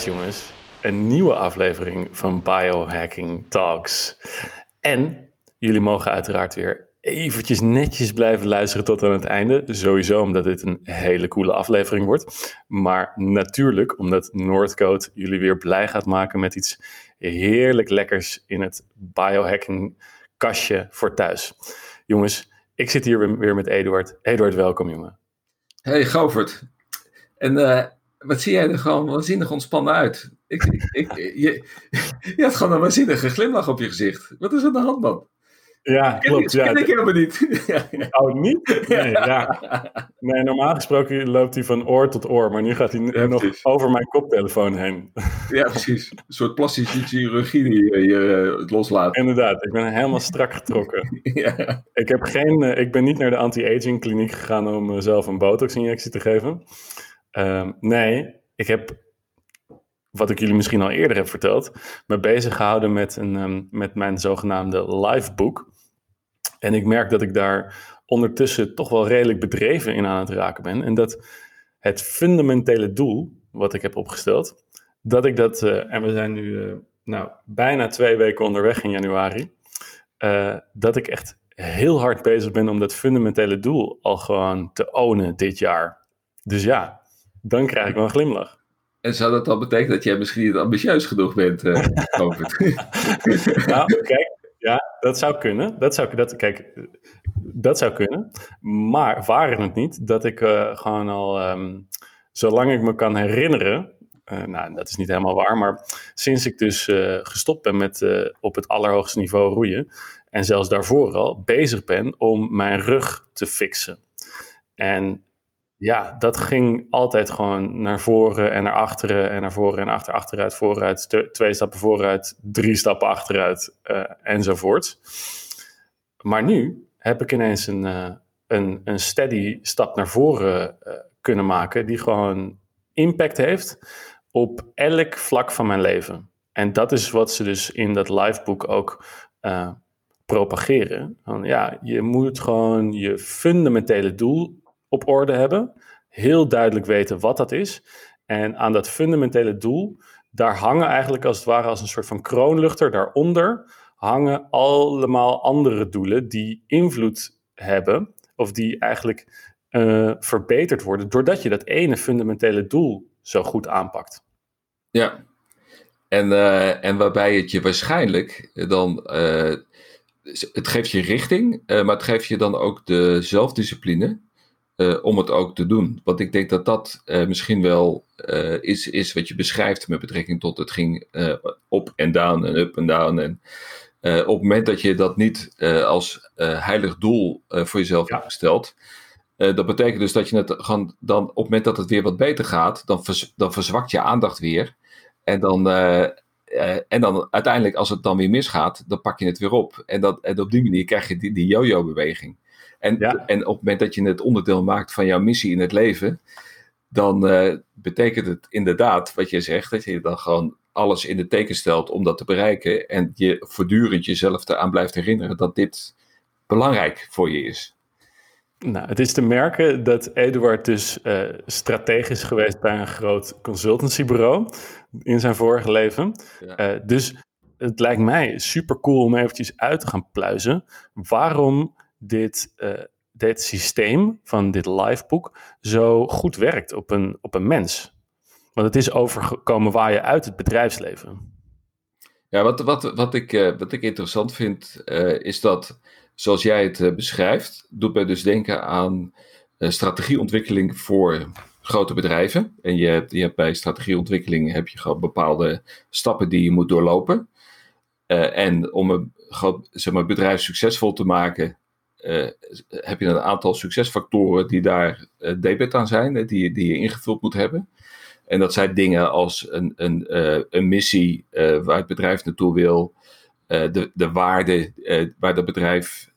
Jongens, een nieuwe aflevering van Biohacking Talks. En jullie mogen uiteraard weer eventjes netjes blijven luisteren tot aan het einde. Sowieso omdat dit een hele coole aflevering wordt. Maar natuurlijk omdat Noordcoat jullie weer blij gaat maken met iets heerlijk lekkers in het biohacking kastje voor thuis. Jongens, ik zit hier weer met Eduard. Eduard, welkom jongen. Hey Govert. En uh, wat zie jij er gewoon waanzinnig ontspannen uit. Ik, ik, je, je had gewoon een waanzinnige glimlach op je gezicht. Wat is aan de hand, man? Ja, klopt. Dat ja. ken ik helemaal niet. Oh, niet? Nee, ja. nee, normaal gesproken loopt hij van oor tot oor, maar nu gaat hij Ja, nog precies. over mijn koptelefoon heen. Ja, precies. Een soort plastische chirurgie die je, je het loslaat. Inderdaad, ik ben helemaal strak getrokken. Ja. Ik, heb geen, eh, ik ben niet naar de anti-aging kliniek gegaan om mezelf een botox-injectie te geven. Ehm, nee, ik heb, wat ik jullie misschien al eerder heb verteld, me bezig gehouden met, een, ehm, met mijn zogenaamde livebook. En ik merk dat ik daar ondertussen toch wel redelijk bedreven in aan het raken ben. En dat het fundamentele doel wat ik heb opgesteld, dat ik dat, eh, en we zijn nu eh, nou, bijna twee weken onderweg in januari, eh, dat ik echt heel hard bezig ben om dat fundamentele doel al gewoon te ownen dit jaar. Dus ja, dan krijg ik wel een glimlach. En zou dat dan betekenen dat jij misschien niet ambitieus genoeg bent, Govert? nou, kijk, ja, dat zou kunnen. Dat zou, dat, kijk, dat zou kunnen. Maar waren het niet dat ik eh, gewoon al, ehm, zolang ik me kan herinneren, eh, nou, dat is niet helemaal waar, maar sinds ik dus gestopt ben met op het allerhoogste niveau roeien, en zelfs daarvoor al bezig ben om mijn rug te fixen. En ja, dat ging altijd gewoon naar voren en naar achteren en naar voren en achter, achteruit, vooruit, twee stappen vooruit, drie stappen achteruit eh, enzovoort. Maar nu heb ik ineens een, eh, een, een steady stap naar voren eh, kunnen maken die gewoon impact heeft op elk vlak van mijn leven. En dat is wat ze dus in dat liveboek ook propageren. Van, ja, je moet gewoon je fundamentele doel op orde hebben. Heel duidelijk weten wat dat is. En aan dat fundamentele doel, daar hangen eigenlijk als het ware als een soort van kroonluchter daaronder, hangen allemaal andere doelen die invloed hebben, of die eigenlijk eh, verbeterd worden, doordat je dat ene fundamentele doel zo goed aanpakt. Ja. En, eh, en waarbij het je waarschijnlijk dan. eh, het geeft je richting, maar het geeft je dan ook de zelfdiscipline eh, om het ook te doen. Want ik denk dat dat eh, misschien wel eh, is, is wat je beschrijft met betrekking tot het ging op en down en up en down. En op het moment dat je dat niet als heilig doel voor jezelf Ja. hebt gesteld. dat betekent dus dat je het gewoon dan op het moment dat het weer wat beter gaat, dan, vers- dan verzwakt je aandacht weer. En dan, en dan uiteindelijk, als het dan weer misgaat, dan pak je het weer op. En, dat, en op die manier krijg je die, die yo-yo-beweging. En, Ja. en op het moment dat je het onderdeel maakt van jouw missie in het leven, dan eh, betekent het inderdaad, wat je zegt, dat je dan gewoon alles in de teken stelt om dat te bereiken. En je voortdurend jezelf eraan blijft herinneren dat dit belangrijk voor je is. Nou, het is te merken dat Eduard dus eh, strategisch is geweest bij een groot consultancybureau in zijn vorige leven. Ja. Eh, dus het lijkt mij super cool om eventjes uit te gaan pluizen waarom dit, eh, dit systeem van dit liveboek zo goed werkt op een, op een mens. Want het is overgekomen waar je uit het bedrijfsleven. Ja, wat, wat, wat, ik, eh, wat ik interessant vind, eh, is dat, zoals jij het beschrijft, doet mij dus denken aan strategieontwikkeling voor grote bedrijven. En je hebt, je hebt bij strategieontwikkeling heb je gewoon bepaalde stappen die je moet doorlopen. En om een zeg maar, bedrijf succesvol te maken, eh, heb je een aantal succesfactoren die daar eh, debet aan zijn, die, die je ingevuld moet hebben. En dat zijn dingen als een, een, eh, een missie waar het bedrijf naartoe wil, de, de waarde waar het bedrijf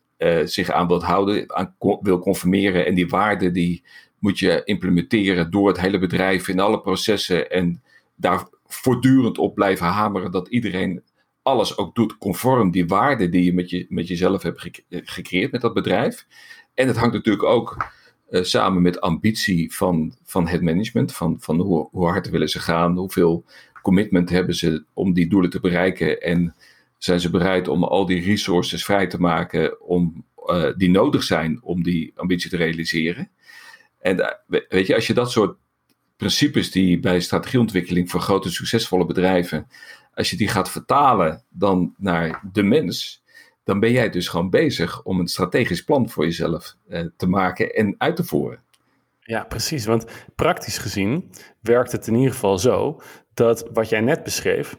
zich aan wil houden, aan wil conformeren. En die waarden die moet je implementeren door het hele bedrijf in alle processen. En daar voortdurend op blijven hameren dat iedereen alles ook doet conform die waarden die je met, je, met jezelf hebt gec- gecreëerd met dat bedrijf. En het hangt natuurlijk ook samen met ambitie van, van het management, van, van hoe, hoe hard willen ze gaan, hoeveel commitment hebben ze om die doelen te bereiken en zijn ze bereid om al die resources vrij te maken om, uh, die nodig zijn om die ambitie te realiseren. En weet je, als je dat soort principes die bij strategieontwikkeling voor grote succesvolle bedrijven, als je die gaat vertalen dan naar de mens, dan ben jij dus gewoon bezig om een strategisch plan voor jezelf uh, te maken en uit te voeren. Ja, precies. Want praktisch gezien werkt het in ieder geval zo dat wat jij net beschreef,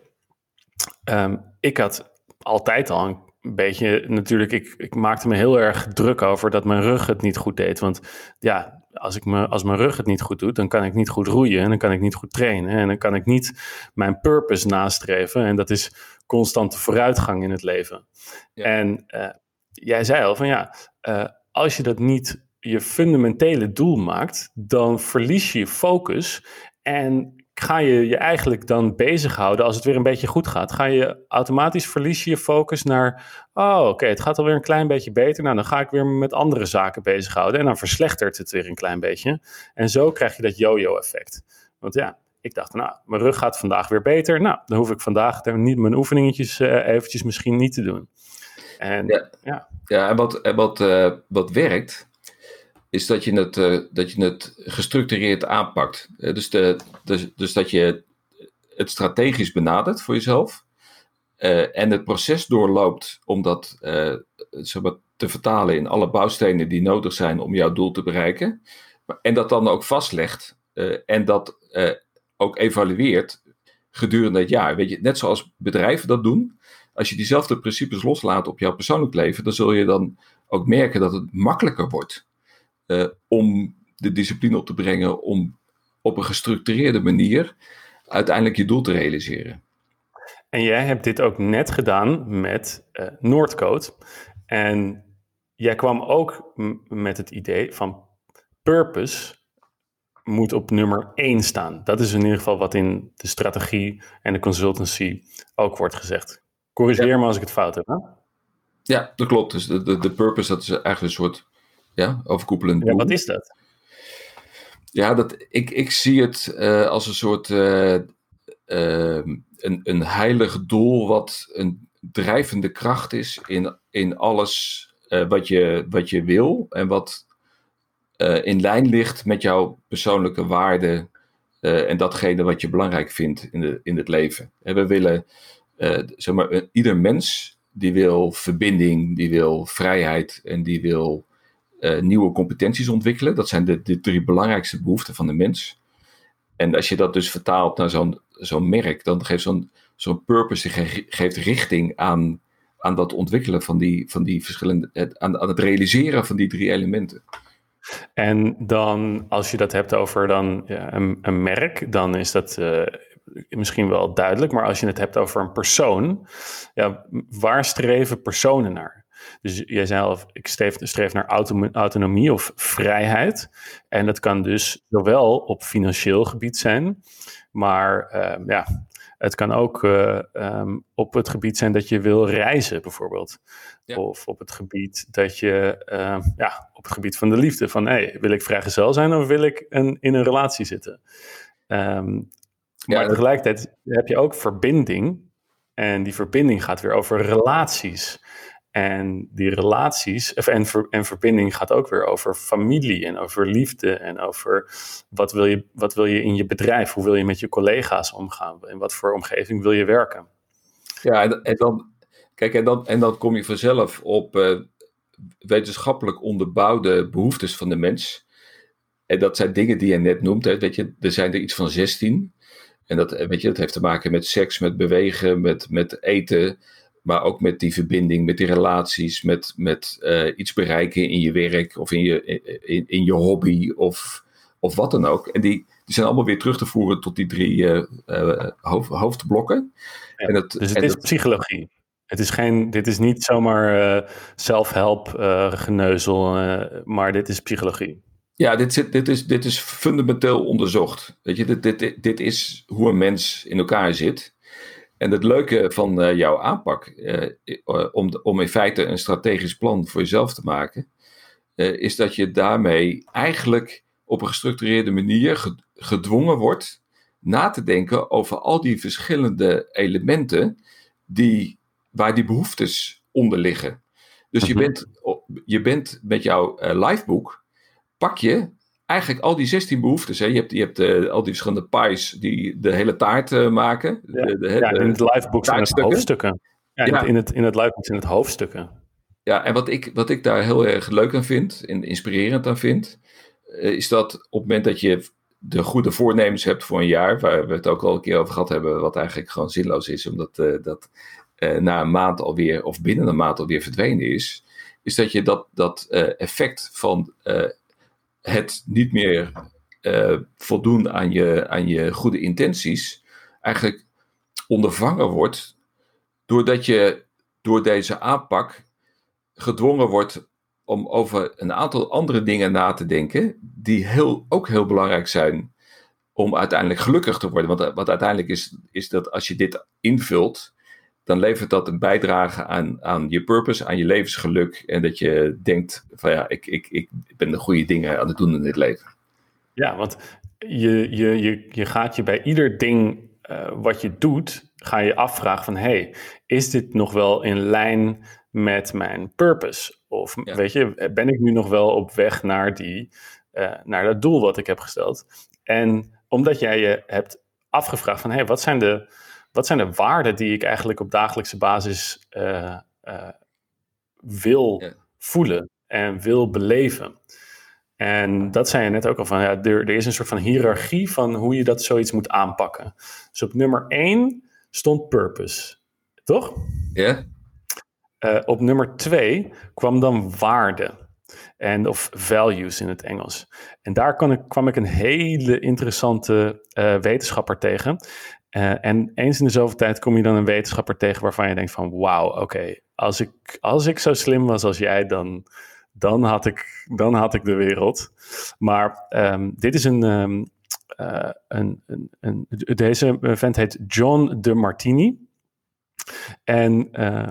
um, ik had altijd al een beetje, natuurlijk, ik, ik maakte me heel erg druk over dat mijn rug het niet goed deed. Want ja, als, ik me, als mijn rug het niet goed doet, dan kan ik niet goed roeien en dan kan ik niet goed trainen. En dan kan ik niet mijn purpose nastreven. En dat is constante vooruitgang in het leven. En uh, jij zei al van ja, uh, als je dat niet je fundamentele doel maakt, dan verlies je je focus en ga je je eigenlijk dan bezighouden als het weer een beetje goed gaat? Ga je automatisch verlies je je focus naar, oh oké, het gaat alweer een klein beetje beter. Nou, dan ga ik weer met andere zaken bezighouden en dan verslechtert het weer een klein beetje. En zo krijg je dat yo-yo effect. Want ja, ik dacht, nou, mijn rug gaat vandaag weer beter. Nou, dan hoef ik vandaag niet mijn oefeningetjes uh, eventjes misschien niet te doen. En, ja. ja. Ja, en wat, en wat, uh, wat werkt, is dat je het, uh, dat je het gestructureerd aanpakt. Uh, dus, de, dus, dus dat je het strategisch benadert voor jezelf. Uh, en het proces doorloopt om dat zeg te vertalen in alle bouwstenen die nodig zijn om jouw doel te bereiken. En dat dan ook vastlegt en dat ook evalueert gedurende het jaar. Weet je, net zoals bedrijven dat doen. Als je diezelfde principes loslaat op jouw persoonlijk leven, dan zul je dan ook merken dat het makkelijker wordt uh, om de discipline op te brengen om op een gestructureerde manier uiteindelijk je doel te realiseren. En jij hebt dit ook net gedaan met uh, Noordcode. En jij kwam ook met het idee van purpose moet op nummer 1 staan. Dat is in ieder geval wat in de strategie en de consultancy ook wordt gezegd. Corrigeer ja. me als ik het fout heb. Hè? Ja, dat klopt. Dus de, de, de purpose dat is eigenlijk een soort ja, overkoepelend doel. Ja, wat is dat? Ja, dat, ik, ik zie het uh, als een soort uh, uh, een, een heilig doel wat een drijvende kracht is in, in alles wat, je, wat je wil en wat in lijn ligt met jouw persoonlijke waarden en datgene wat je belangrijk vindt in, de, in het leven. En we willen, zeg maar, ieder mens die wil verbinding, die wil vrijheid en die wil uh, nieuwe competenties ontwikkelen. Dat zijn de, de drie belangrijkste behoeften van de mens. En als je dat dus vertaalt naar zo'n zo'n merk, dan geeft zo'n zo'n purpose geeft richting aan, aan dat ontwikkelen van die, van die verschillende, het, aan, het realiseren van die drie elementen. En dan, als je dat hebt over dan, ja, een, een, merk, dan is dat uh, misschien wel duidelijk. Maar als je het hebt over een persoon, ja, waar streven personen naar? Dus jij zei al, ik streef, streef naar autonomie of vrijheid. En dat kan dus zowel op financieel gebied zijn, maar uh, ja, het kan ook uh, um, op het gebied zijn dat je wil reizen, bijvoorbeeld. Ja. Of op het gebied dat je, uh, ja, op het gebied van de liefde. Van, hey, wil ik vrijgezel zijn of wil ik een, in een relatie zitten? Um, maar ja, tegelijkertijd heb je ook verbinding. En die verbinding gaat weer over relaties. En die relaties en, ver, en verbinding gaat ook weer over familie en over liefde en over wat wil, je, wat wil je in je bedrijf, hoe wil je met je collega's omgaan, in wat voor omgeving wil je werken. Ja, en, dan, kijk, en dan, en dan kom je vanzelf op uh, wetenschappelijk onderbouwde behoeftes van de mens. En dat zijn dingen die je net noemt. Hè. Weet je, er zijn er iets van 16. En dat, weet je, dat heeft te maken met seks, met bewegen, met, met eten maar ook met die verbinding, met die relaties, met, met uh, iets bereiken in je werk of in je, in, in je hobby of, of wat dan ook. En die, die zijn allemaal weer terug te voeren tot die drie uh, uh, hoofd, hoofdblokken. Ja, en dat, dus het is dat, psychologie. Het is geen, dit is niet zomaar self-help geneuzel, maar dit is psychologie. Ja, dit, zit, dit, is, dit is fundamenteel onderzocht. Weet je, dit, dit, dit is hoe een mens in elkaar zit. En het leuke van uh, jouw aanpak, uh, om, om in feite een strategisch plan voor jezelf te maken, is dat je daarmee eigenlijk op een gestructureerde manier gedwongen wordt na te denken over al die verschillende elementen die, waar die behoeftes onder liggen. Dus je, mhm. bent, je bent met jouw liveboek, pak je eigenlijk al die 16 behoeftes. Hè. Je hebt, je hebt uh, al die verschillende pies die de hele taart uh, maken. Ja, de, de, ja in het liveboek zijn het hoofdstukken. Ja, in, Het, in, het, in het liveboek zijn het hoofdstukken. Ja, en wat ik, wat ik daar heel erg leuk aan vind en inspirerend aan vind, is dat op het moment dat je de goede voornemens hebt voor een jaar, waar we het ook al een keer over gehad hebben, wat eigenlijk gewoon zinloos is, omdat dat na een maand alweer, of binnen een maand alweer verdwenen is, is dat je dat, dat effect van het niet meer voldoen aan je, aan je goede intenties, eigenlijk ondervangen wordt, doordat je door deze aanpak gedwongen wordt om over een aantal andere dingen na te denken, die heel, ook heel belangrijk zijn om uiteindelijk gelukkig te worden. Want wat uiteindelijk is, is dat als je dit invult, dan levert dat een bijdrage aan, aan je purpose, aan je levensgeluk. En dat je denkt van ja, ik, ik, ik ben de goede dingen aan het doen in dit leven. Ja, want je, je, je, je gaat je bij ieder ding uh, wat je doet, ga je afvragen van hey, is dit nog wel in lijn met mijn purpose? Of weet je, ben ik nu nog wel op weg naar, die, uh, naar dat doel wat ik heb gesteld? En omdat jij je hebt afgevraagd van, hé, hey, wat, zijn de, wat zijn de waarden die ik eigenlijk op dagelijkse basis uh, uh, wil voelen en wil beleven? En dat zei je net ook al van, ja, er, er is een soort van hiërarchie van hoe je dat zoiets moet aanpakken. Dus op nummer één stond purpose, toch? Ja. Uh, op nummer twee kwam dan waarde. En, of values in het Engels. En daar ik, kwam ik een hele interessante uh, wetenschapper tegen. Uh, en eens in de zoveel tijd kom je dan een wetenschapper tegen waarvan je denkt van wauw, oké, als, ik, als ik zo slim was als jij, dan, dan, had, ik, dan had ik de wereld. Maar um, dit is een, um, uh, een, een, een, deze vent heet John de Martini. En uh,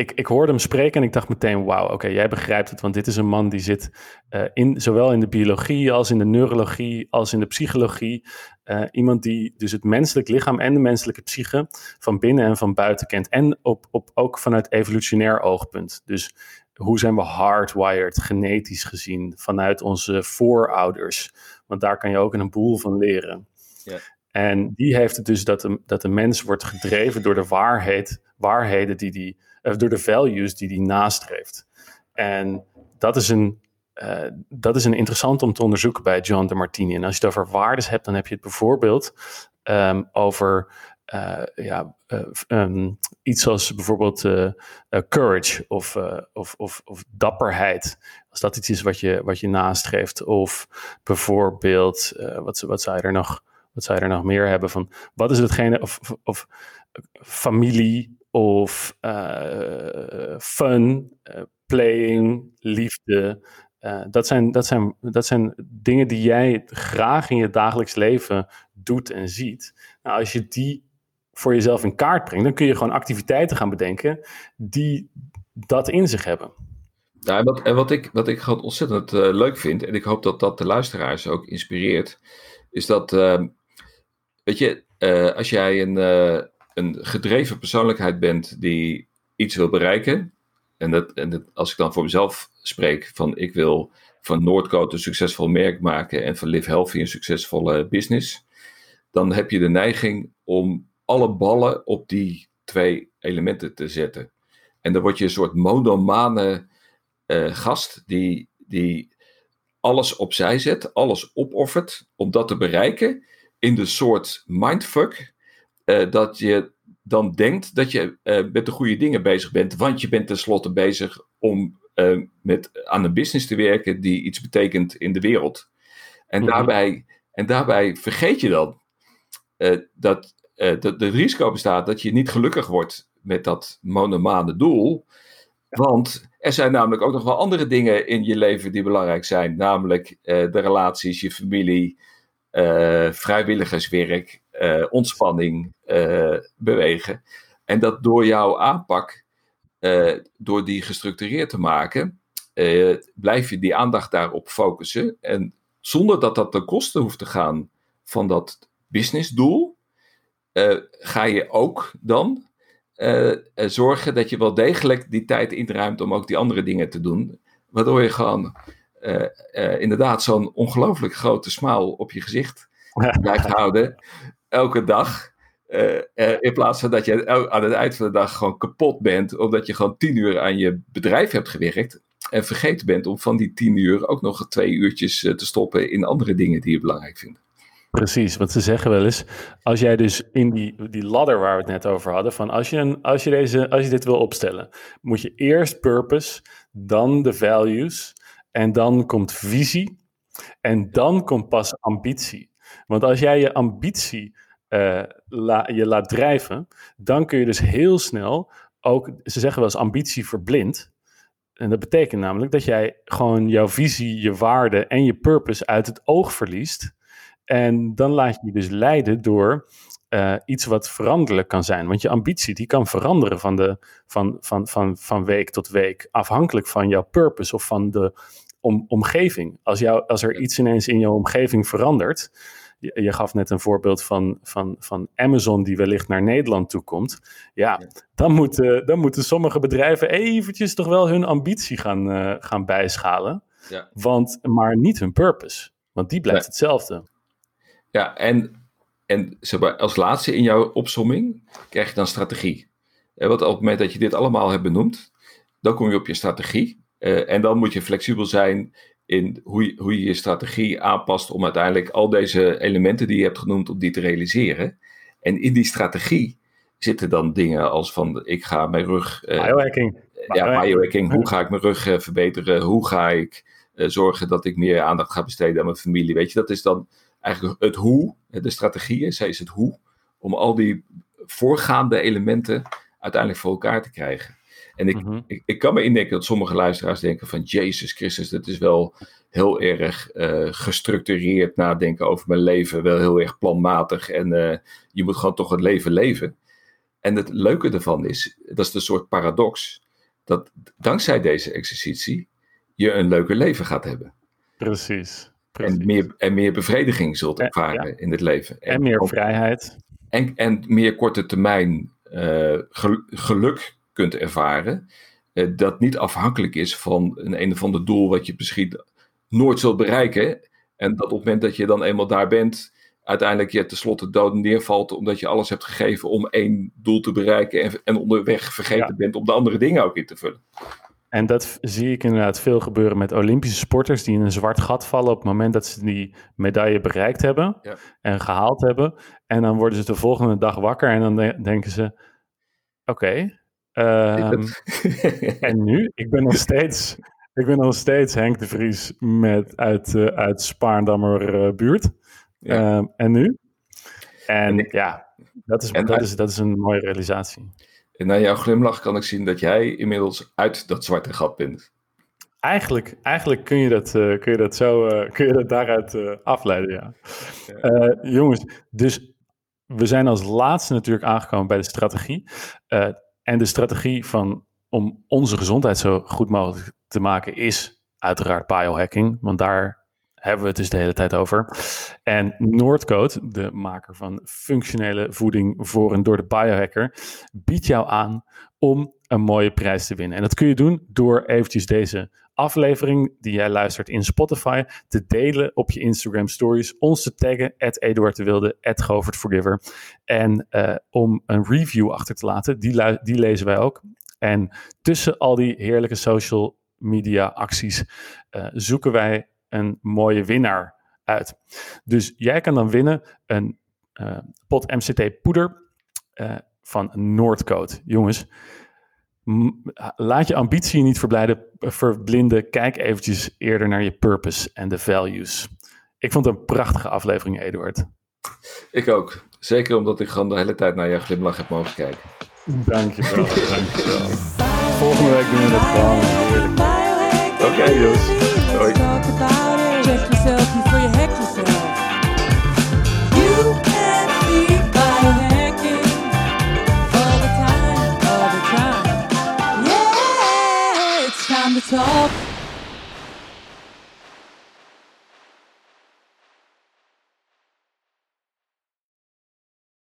ik, ik hoorde hem spreken en ik dacht meteen, wauw, oké, jij begrijpt het. Want dit is een man die zit uh, in, zowel in de biologie als in de neurologie als in de psychologie. Uh, iemand die dus het menselijk lichaam en de menselijke psyche van binnen en van buiten kent. En op, op, ook vanuit evolutionair oogpunt. Dus hoe zijn we hardwired, genetisch gezien, vanuit onze voorouders. Want daar kan je ook een boel van leren. Ja. En die heeft het dus dat de, dat de mens wordt gedreven door de waarheid, waarheden die die uh, door de values die hij nastreeft. En dat is een, uh, dat is een interessant om te onderzoeken bij John de Martini. En als je het over waardes hebt, dan heb je het bijvoorbeeld um, over uh, ja, um, iets als bijvoorbeeld courage of, of, of, of, dapperheid. Als dat iets is wat je, wat je nastreeft. Of bijvoorbeeld, wat, wat zou je er nog... Wat zou er nog meer hebben van? Wat is hetgene, of, of, of familie, of uh, fun, uh, playing, liefde. Uh, dat, zijn, dat, zijn, dat zijn dingen die jij graag in je dagelijks leven doet en ziet. Nou, als je die voor jezelf in kaart brengt, dan kun je gewoon activiteiten gaan bedenken die dat in zich hebben. Ja, en wat, en wat, ik, wat ik gewoon ontzettend leuk vind, en ik hoop dat dat de luisteraars ook inspireert, is dat, weet je, als jij een een gedreven persoonlijkheid bent die iets wil bereiken. En, dat, en dat, als ik dan voor mezelf spreek van ik wil van Noordcoat een succesvol merk maken en van Live Healthy een succesvolle business. Dan heb je de neiging om alle ballen op die twee elementen te zetten. En dan word je een soort monomane uh, gast die, die alles opzij zet, alles opoffert om dat te bereiken. In de soort mindfuck uh, dat je dan denkt dat je uh, met de goede dingen bezig bent. Want je bent tenslotte bezig om uh, met, aan een business te werken die iets betekent in de wereld. En, mhm. daarbij, en daarbij vergeet je dan dat, dat het risico bestaat dat je niet gelukkig wordt met dat monomane doel. Want er zijn namelijk ook nog wel andere dingen in je leven die belangrijk zijn. Namelijk de relaties, je familie, vrijwilligerswerk, uh, ontspanning uh, bewegen. En dat door jouw aanpak, uh, door die gestructureerd te maken, blijf je die aandacht daarop focussen. En zonder dat dat ten koste hoeft te gaan van dat businessdoel, ga je ook dan zorgen dat je wel degelijk die tijd inruimt om ook die andere dingen te doen. Waardoor je gewoon inderdaad zo'n ongelooflijk grote smile op je gezicht blijft houden. Elke dag. Uh, uh, in plaats van dat je aan het eind van de dag gewoon kapot bent, omdat je gewoon tien uur aan je bedrijf hebt gewerkt. En vergeten bent om van die tien uur ook nog twee uurtjes uh, te stoppen in andere dingen die je belangrijk vindt. Precies, want ze zeggen wel eens, als jij dus in die, die ladder waar we het net over hadden, van als je, een, als, je deze, als je dit wil opstellen, moet je eerst purpose, dan de values, en dan komt visie, en dan komt pas ambitie. Want als jij je ambitie la, je laat drijven, dan kun je dus heel snel ook, ze zeggen wel eens ambitie verblind. En dat betekent namelijk dat jij gewoon jouw visie, je waarde en je purpose uit het oog verliest. En dan laat je je dus leiden door uh, iets wat veranderlijk kan zijn. Want je ambitie die kan veranderen van, de, van, van, van, van week tot week, afhankelijk van jouw purpose of van de om, omgeving. Als, jou, als er iets ineens in jouw omgeving verandert, je, gaf net een voorbeeld van, van, van Amazon die wellicht naar Nederland toe komt. Ja, Dan, moeten, dan moeten sommige bedrijven eventjes toch wel hun ambitie gaan, uh, gaan bijschalen. Ja. Want, maar niet hun purpose. Want die blijft hetzelfde. Ja, en, en als laatste in jouw opsomming krijg je dan strategie. Want op het moment dat je dit allemaal hebt benoemd, dan kom je op je strategie. Uh, en dan moet je flexibel zijn in hoe je, hoe je je strategie aanpast om uiteindelijk al deze elementen die je hebt genoemd, om die te realiseren. En in die strategie zitten dan dingen als van ik ga mijn rug. Uh, biohacking. Ja, biohacking. Hoe ga ik mijn rug uh, verbeteren? Hoe ga ik uh, zorgen dat ik meer aandacht ga besteden aan mijn familie? Weet je, dat is dan eigenlijk het hoe. De strategie zij is het hoe. Om al die voorgaande elementen uiteindelijk voor elkaar te krijgen. En ik, mhm. ik, ik, kan me indenken dat sommige luisteraars denken van Jezus Christus, dat is wel heel erg uh, gestructureerd nadenken over mijn leven, wel heel erg planmatig en uh, je moet gewoon toch het leven leven. En het leuke ervan is, dat is een soort paradox, dat dankzij deze exercitie je een leuker leven gaat hebben. Precies. precies. En, meer, en meer bevrediging zult ervaren in het leven. En, en meer vrijheid. En, en meer korte termijn uh, geluk kunt ervaren. Uh, dat niet afhankelijk is van een een of ander doel wat je misschien nooit zult bereiken. En dat op het moment dat je dan eenmaal daar bent, uiteindelijk je tenslotte dood neervalt. Omdat je alles hebt gegeven om één doel te bereiken. En, en onderweg vergeten bent om de andere dingen ook in te vullen. En dat zie ik inderdaad veel gebeuren met Olympische sporters die in een zwart gat vallen op het moment dat ze die medaille bereikt hebben ja. en gehaald hebben. En dan worden ze de volgende dag wakker en dan denken ze: Oké, Um, en nu? Ik ben nog steeds, ik ben nog steeds Henk de Vries met, uit, uh, uit Spaarndammer uh, buurt. Ja. Um, en nu? En, ja, dat is, dat, is, dat is een mooie realisatie. En na jouw glimlach kan ik zien dat jij inmiddels uit dat zwarte gat bent. Eigenlijk, eigenlijk kun, je dat, uh, kun je dat zo kun je dat daaruit afleiden, ja. ja. jongens, dus we zijn als laatste natuurlijk aangekomen bij de strategie. En de strategie van, om onze gezondheid zo goed mogelijk te maken is uiteraard biohacking, want daar hebben we het dus de hele tijd over. En Noordcode, de maker van functionele voeding voor en door de biohacker, biedt jou aan om een mooie prijs te winnen. En dat kun je doen door eventjes deze aflevering die jij luistert in Spotify te delen op je Instagram stories, ons te taggen, at Eduard de Wilde, Govert Forgiver. En uh, om een review achter te laten, die, die lezen wij ook. En tussen al die heerlijke social media acties uh, zoeken wij een mooie winnaar uit. Dus jij kan dan winnen een uh, pot MCT poeder van Noordcode. Jongens, laat je ambitie niet verblinden. Kijk eventjes eerder naar je purpose en de values. Ik vond het een prachtige aflevering, Eduard. Ik ook. Zeker omdat ik gewoon de hele tijd naar je glimlach heb mogen kijken. Dankjewel, dankjewel. Volgende week doen we het gewoon. Oké, okay, Jos. Talk